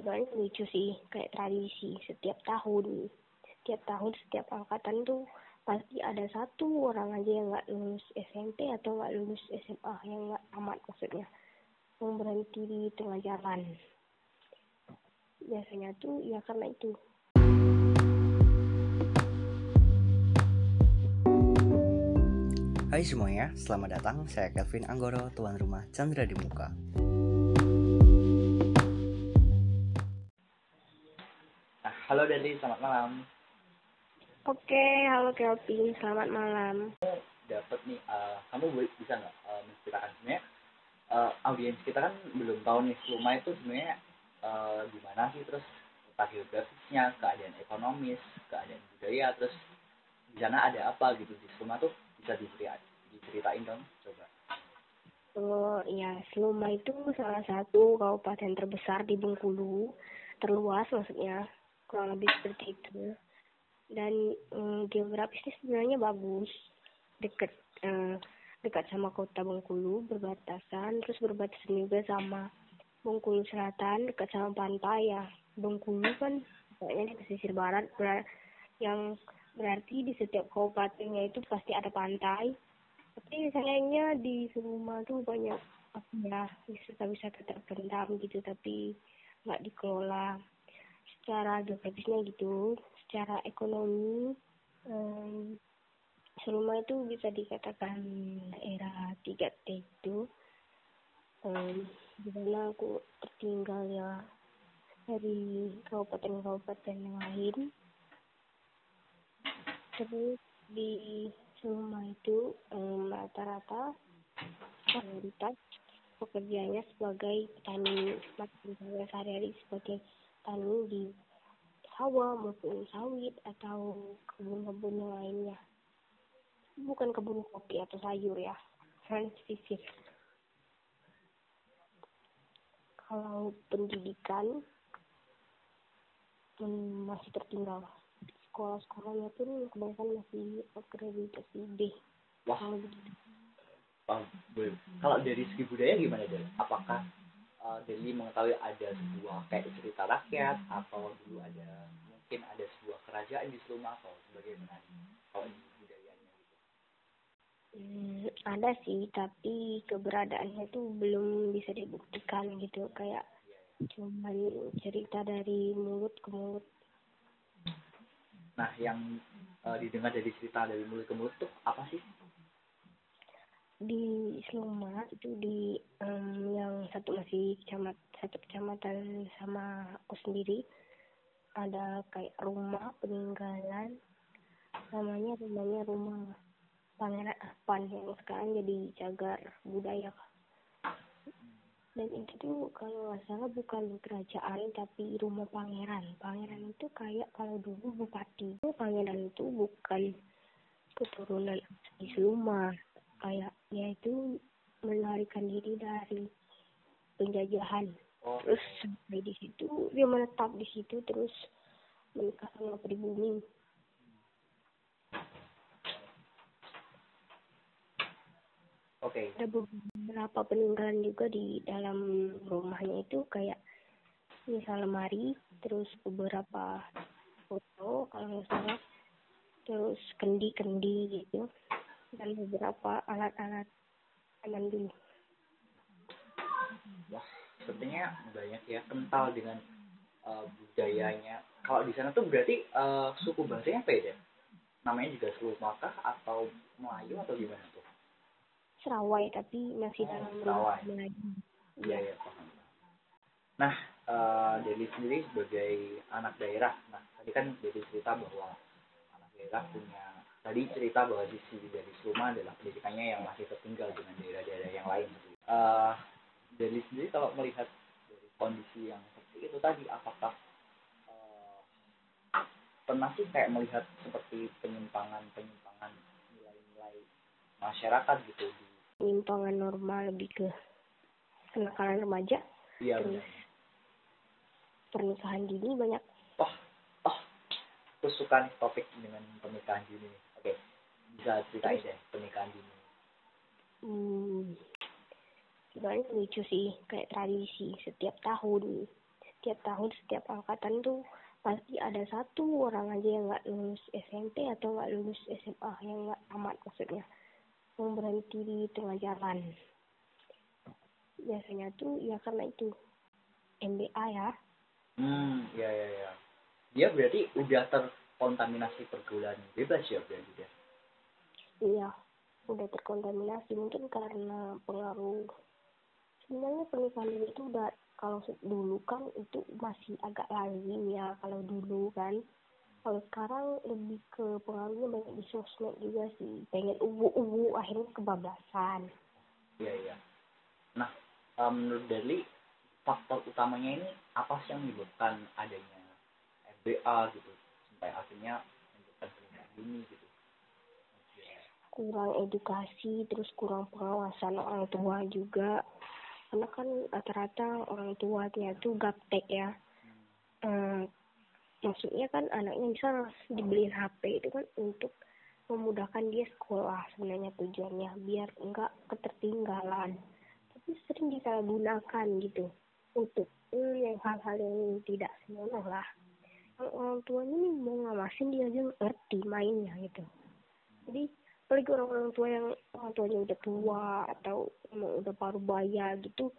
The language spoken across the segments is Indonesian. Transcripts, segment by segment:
sebenarnya lucu sih kayak tradisi setiap tahun setiap tahun setiap angkatan tuh pasti ada satu orang aja yang nggak lulus SMP atau nggak lulus SMA yang nggak tamat maksudnya yang berhenti di tengah jalan biasanya tuh ya karena itu Hai semuanya, selamat datang. Saya Kelvin Anggoro, tuan rumah Chandra di Muka. Halo Dali, selamat malam. oke halo Kelvin selamat malam Dapat nih, eh, kamu bisa nggak eh, menceritakan sebenarnya eh, audiens kita kan belum tahu nih Sluma itu sebenarnya eh, gimana sih terus letak geografisnya, keadaan ekonomis, keadaan budaya, terus di sana ada apa gitu di Sluma tuh bisa diceritain, diceritain dong, coba. Oh ya, Seluma itu salah satu kabupaten terbesar di Bengkulu, terluas maksudnya, kurang lebih seperti itu. Dan mm, geografisnya sebenarnya bagus, dekat eh, dekat sama kota Bengkulu, berbatasan, terus berbatasan juga sama Bengkulu Selatan, dekat sama pantai ya. Bengkulu kan kayaknya di pesisir barat, ber- yang berarti di setiap kabupatennya itu pasti ada pantai tapi sayangnya di rumah tuh banyak apa ya wisata-wisata terpendam gitu tapi nggak dikelola secara geografisnya gitu secara ekonomi Seluma itu bisa dikatakan daerah 3T itu di mana aku tertinggal ya dari kabupaten-kabupaten yang lain. Terus di rumah itu em, rata-rata mayoritas pekerjaannya sebagai petani pekerjaan sehari-hari sebagai petani di sawah maupun sawit atau kebun-kebun yang lainnya. Bukan kebun kopi atau sayur ya. Spesifik kalau pendidikan hmm, masih tertinggal. Sekolah-sekolahnya pun kebanyakan masih akreditasi B. Wah, kalau. Kalau dari segi budaya gimana Del? Apakah eh, Deli mengetahui ada sebuah kayak cerita rakyat atau dulu ada mungkin ada sebuah kerajaan di Seluma atau sebagaimana kalau di budayanya gitu? Hmm, ada sih, tapi keberadaannya tuh belum bisa dibuktikan gitu, kayak cuman cerita dari mulut ke mulut. Nah, yang eh, didengar dari cerita dari mulut ke mulut tuh apa sih? Di Seluma itu di em, yang satu masih kecamatan satu kecamatan sama aku sendiri. Ada kayak rumah peninggalan namanya rumahnya rumah Pangeran Apan yang sekarang jadi cagar budaya dan itu tuh kalau nggak salah bukan kerajaan tapi rumah pangeran. Pangeran itu kayak kalau dulu bupati. Pangeran itu bukan keturunan asli Seluma kayak dia itu melarikan diri dari penjajahan. Oh, terus sampai di situ dia menetap di situ terus menikah sama pribumi. Oke. ada beberapa peninggalan juga di dalam rumahnya itu kayak misal lemari terus beberapa foto kalau nggak salah. Terus kendi-kendi gitu dan beberapa alat-alat zaman dulu Wah, sepertinya banyak ya kental dengan eh, budayanya. Kalau di sana tuh berarti eh, suku bahasanya beda. Namanya juga Selumakah atau Melayu atau gimana tuh? serawai tapi masih Oh, dalam Serawai. Melayu Iya, iya, paham. Nah, eh Deli sendiri sebagai anak daerah, nah tadi kan Deli cerita bahwa anak daerah punya, tadi cerita bahwa sisi dari Suma adalah pendidikannya yang masih tertinggal dengan daerah-daerah yang lain. Eh Deli sendiri kalau melihat dari kondisi yang seperti itu tadi, apakah eh, pernah sih kayak melihat seperti penyimpangan-penyimpangan nilai-nilai masyarakat gitu di penyimpangan normal lebih ke kenakalan remaja Iya, terus benar. pernikahan dini banyak oh oh aku suka nih topik dengan pernikahan dini bisa ceritain deh pernikahan dini. Hmm, sebenarnya lucu sih kayak tradisi. Setiap tahun tiap tahun setiap angkatan tuh pasti ada satu orang aja yang nggak lulus SMP atau nggak lulus SMA yang nggak tamat maksudnya. Yang berhenti di tengah jalan. Biasanya tuh ya karena itu MBA ya. Hmm ya ya ya. Dia berarti udah terkontaminasi pergaulan bebas ya berarti dia iya udah terkontaminasi mungkin karena pengaruh. Sebenarnya pernikahan dini itu udah kalau dulu kan itu masih agak lazim ya kalau dulu kan. Kalau sekarang lebih ke pengaruhnya banyak di sosmed juga sih. Pengen ubu-ubu akhirnya kebablasan. Iya iya. Nah um, menurut Deli faktor utamanya ini apa sih yang menyebabkan adanya MBA gitu? Sampai akhirnya menyebabkan pernikahan dini gitu kurang edukasi terus kurang pengawasan orang tua juga. Karena kan rata-rata orang tua dia tuh gaptek ya. Hmm. maksudnya kan anaknya bisa dibeliin HP itu kan untuk memudahkan dia sekolah sebenarnya tujuannya biar enggak ketertinggalan. Tapi sering disalahgunakan gitu untuk hmm, yang hal-hal yang tidak senonoh lah. Orang tuanya nih mau ngawasin dia aja ngerti mainnya gitu. Jadi apalagi orang-orang tua yang orang tuanya udah tua atau emang udah paruh baya gitu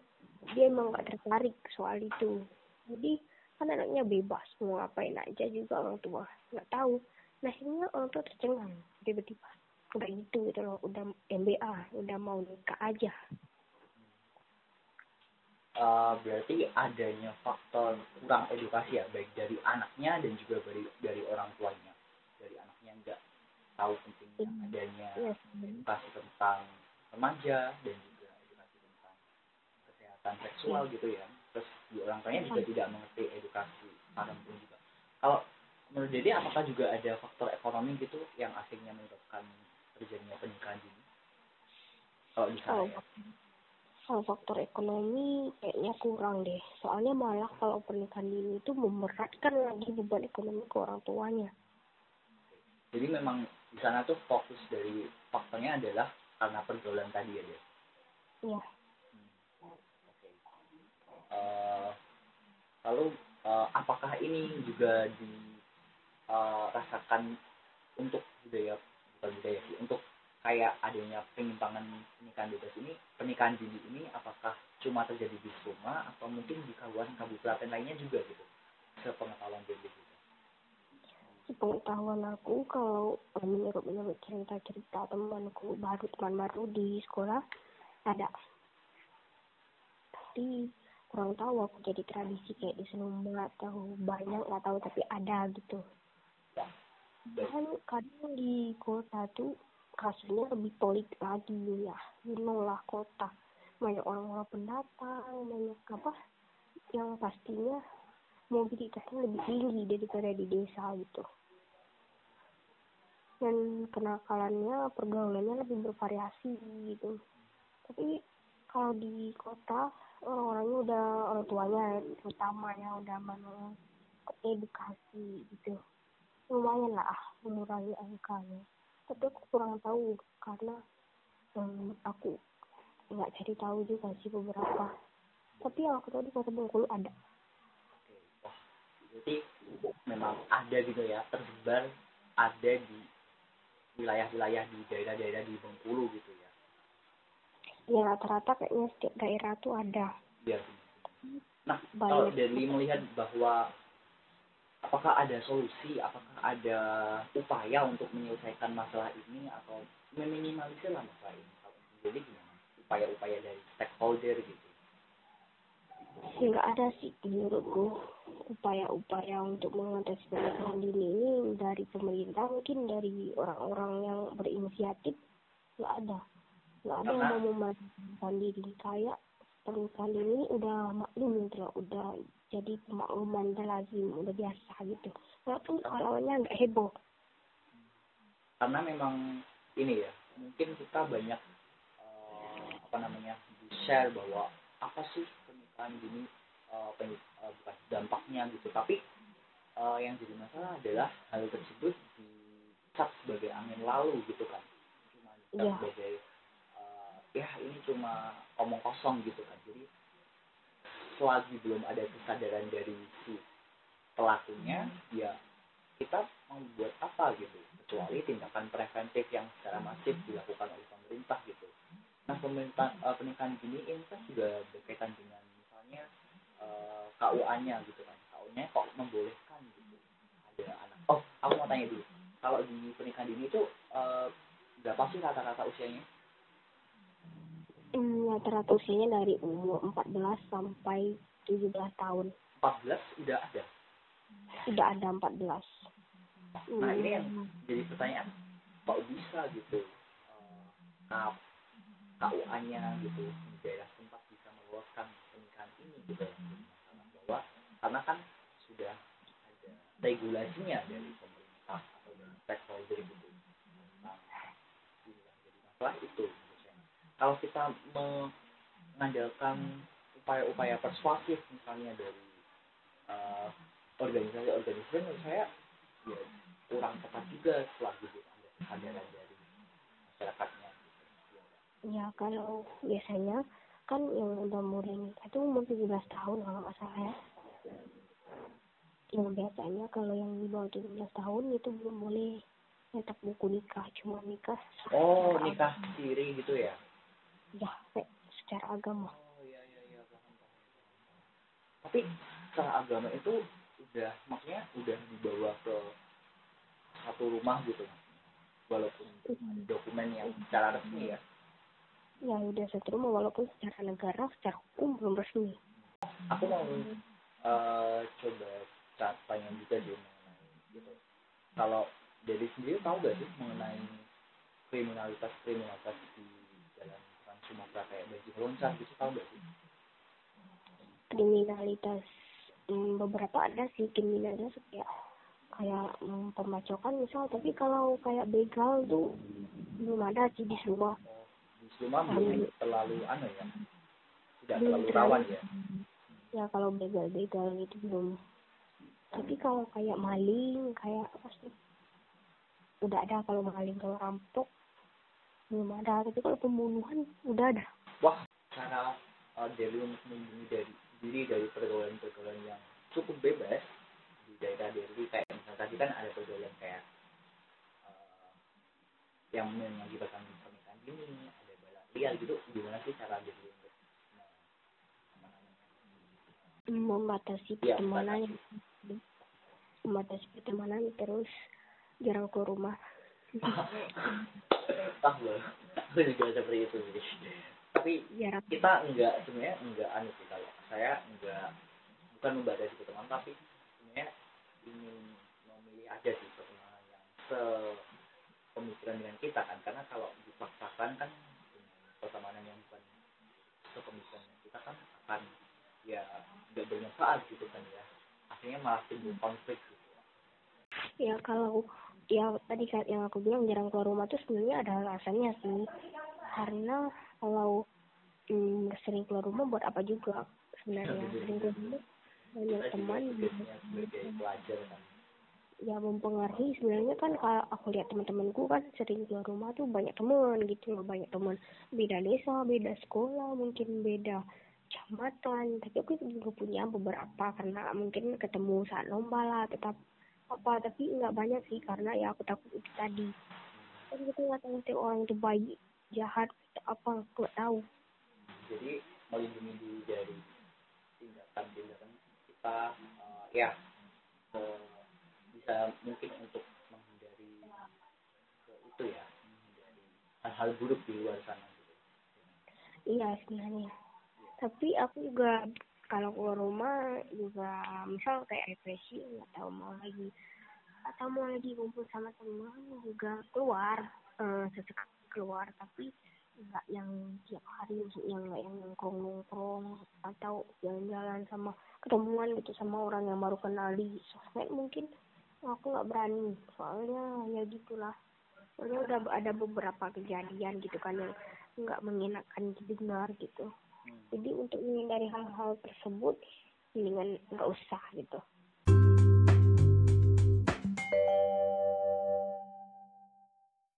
dia emang gak tertarik soal itu. Jadi kan anaknya bebas mau ngapain aja juga orang tua nggak tahu. Nah akhirnya orang tua tercengang tiba-tiba. Udah gitu gitu loh udah MBA udah mau nikah aja. Uh, berarti adanya faktor kurang edukasi ya baik dari anaknya dan juga dari dari orang tuanya. Dari anaknya enggak tahu pentingnya iya. adanya yes. Iya, edukasi tentang remaja dan juga edukasi tentang kesehatan seksual yes. gitu ya terus di orang tuanya juga tidak mengerti edukasi pun juga kalau menurut Dede apakah juga ada faktor ekonomi gitu yang akhirnya menyebabkan terjadinya pernikahan dini kalau di sana oh. ya kalau faktor ekonomi kayaknya kurang deh soalnya malah kalau pernikahan dini itu memberatkan lagi beban ekonomi ke orang tuanya jadi memang di sana tuh fokus dari faktornya adalah karena pergaulan tadi ya deh iya hmm. okay. uh, eh, lalu uh, apakah ini juga dirasakan uh, untuk budaya bukan budaya sih untuk kayak adanya penyimpangan pernikahan bebas ini pernikahan dini ini apakah cuma terjadi di rumah atau mungkin di kawasan kabupaten lainnya juga gitu sepengetahuan dari gitu pengetahuan aku kalau menurut menurut cerita cerita temanku baru teman baru di sekolah ada. Tapi kurang tahu aku jadi tradisi kayak di Senumba atau banyak nggak tahu tapi ada gitu. Kan kadang di kota tuh kasusnya lebih pelik lagi ya. You kota. Banyak orang-orang pendatang banyak apa yang pastinya mobilitasnya lebih tinggi daripada di desa gitu dan kenakalannya pergaulannya lebih bervariasi gitu. Tapi kalau di kota orang-orangnya udah orang tuanya terutama yang udah mau edukasi gitu. Lumayan lah mengurangi angkanya. Tapi aku kurang tahu karena um, aku nggak cari tahu juga sih beberapa. Tapi yang aku tahu di kota Bengkulu ada. Jadi memang ada gitu ya tersebar ada di wilayah-wilayah di daerah-daerah di Bengkulu gitu ya. Ya rata-rata kayaknya setiap daerah tuh ada. Ya nah Banyak. kalau dari melihat bahwa apakah ada solusi apakah ada upaya untuk menyelesaikan masalah ini atau meminimalisir lah masalah ini? Jadi gimana? Upaya-upaya dari stakeholder gitu nggak ada sih menurutku upaya-upaya untuk mengatasi pernikahan dini ini dari pemerintah mungkin dari orang-orang yang berinisiatif nggak ada. Nggak ada yang mau memajukan diri. Kayak pernikahan ini udah maklum gitu udah jadi pemakluman udah lazim udah biasa gitu. Walaupun awalnya nggak heboh. Karena memang ini ya mungkin kita banyak uh, apa namanya share bahwa apa sih pernikahan dini uh, pen, uh, bukan dampaknya gitu. Tapi uh, yang jadi masalah adalah hal tersebut dicap sebagai angin lalu gitu kan. Cuma dicap yeah. sebagai uh, ya ini cuma omong kosong gitu kan. Jadi selagi belum ada kesadaran dari si pelakunya ya kita mau buat apa gitu. Kecuali tindakan preventif yang secara masif dilakukan oleh pemerintah gitu. Nah pemerintah uh, pernikahan dini ini kan juga berkaitan dengan misalnya uh, KUA-nya gitu kan. KUA-nya kok membolehkan gitu. Ada anak. Oh aku mau tanya dulu. Kalau di pernikahan dini itu uh, berapa sih rata-rata usianya? Hmm, rata-rata usianya dari umur 14 sampai 17 tahun. 14 udah ada? Tidak ada 14. nah ini yang Hmm, jadi pertanyaan. Kok bisa gitu uh, KUA-nya gitu di daerah tempat bisa meloloskan pernikahan ini gitu karena bahwa karena kan sudah ada regulasinya dari pemerintah atau dari tentang ini yang jadi masalah itu kalau kita mengandalkan upaya-upaya persuasif misalnya dari uh, organisasi-organisasi menurut saya ya kurang tepat juga setelah ada kesadaran dari masyarakatnya. Ya kalau biasanya kan yang udah nikah itu umur 17 tahun kalau nggak salah ya. Yang biasanya kalau yang di bawah 17 tahun itu belum boleh nyetak buku nikah, cuma nikah Oh, nikah siri gitu ya? Ya, secara agama. Oh iya iya iya paham paham. Tapi secara agama itu udah maksudnya udah dibawa ke satu rumah gitu walaupun dokumen yang secara resmi ya Ya udah satu rumah walaupun secara negara, secara hukum belum resmi. aku mau eh, coba ca- tanya juga sih mengenai gitu. Kalau dari sendiri tahu gak sih mengenai kriminalitas kriminalitas di jalan Trans Sumatera kayak bajing loncat gitu tahu gak sih? Kriminalitas hmm, beberapa ada sih kriminalitas kayak kayak hmm, pembacokan misal, tapi kalau kayak begal tuh belum ada sih di semua. oh, di Seluma belum terlalu anu ya? Tidak terlalu rawan ya? Ya kalau begal-begal itu belum tapi kalau kayak maling kayak apa sih? Udah ada kalau maling kalau rampok belum ada. Tapi kalau pembunuhan udah ada. Wah cara uh, Deli untuk melindungi dari diri dari pergaulan-pergaulan yang cukup bebas di daerah Deli kayak misalnya tadi kan ada pergaulan kayak uh, yang mengakibatkan pernikahan dini ada balak liar gitu. Gimana sih cara Deli untuk uh, membatasi Iya, pertemanan membatasi pertemanan terus jarang keluar rumah. Ah loh. Aku juga seperti itu sih tapi jarang. kita enggak sebenarnya enggak anu sih kalau saya enggak bukan membatasi pertemanan tapi sebenarnya ingin memilih aja sih pertemanan yang se pemikiran dengan kita kan. Karena kalau dipaksakan kan pertemanan yang bukan sepemikiran kita kan akan ya tidak bermanfaat gitu kan ya akhirnya malah timbul konflik gitu ya. Kalau ya tadi kan yang aku bilang jarang keluar rumah tuh sebenarnya ada alasannya sih. Karena kalau hmm, sering keluar rumah buat apa juga sebenarnya? Sering keluar rumah banyak teman pelajar kan. Ya mempengaruhi sebenarnya kan kalau aku lihat teman-temanku kan sering keluar rumah tuh banyak teman gitu loh. Banyak teman beda desa beda sekolah mungkin beda kecamatan. Tapi aku juga punya beberapa karena mungkin ketemu saat lomba lah tetap apa. Tapi nggak banyak sih karena ya aku takut itu tadi. Kan kita nggak tahu setiap orang itu baik jahat apa aku nggak tahu. Jadi melindungi diri dari tindakan-tindakan kita eh, ya eh, bisa mungkin untuk menghindari ke itu ya menghindari hal-hal buruk di luar sana gitu. iya sebenarnya tapi aku juga kalau keluar rumah juga misal kayak represi nggak tahu mau lagi atau mau lagi kumpul sama teman juga keluar eh, sesekali keluar tapi nggak yang tiap hari maksudnya nggak yang nongkrong nongkrong atau jalan-jalan sama ketemuan gitu sama orang yang baru kenal di sosmed mungkin aku nggak berani soalnya ya gitulah soalnya udah ada beberapa kejadian gitu kan yang nggak mengenakan didengar gitu. Jadi untuk menghindari hal-hal tersebut mendingan nggak usah gitu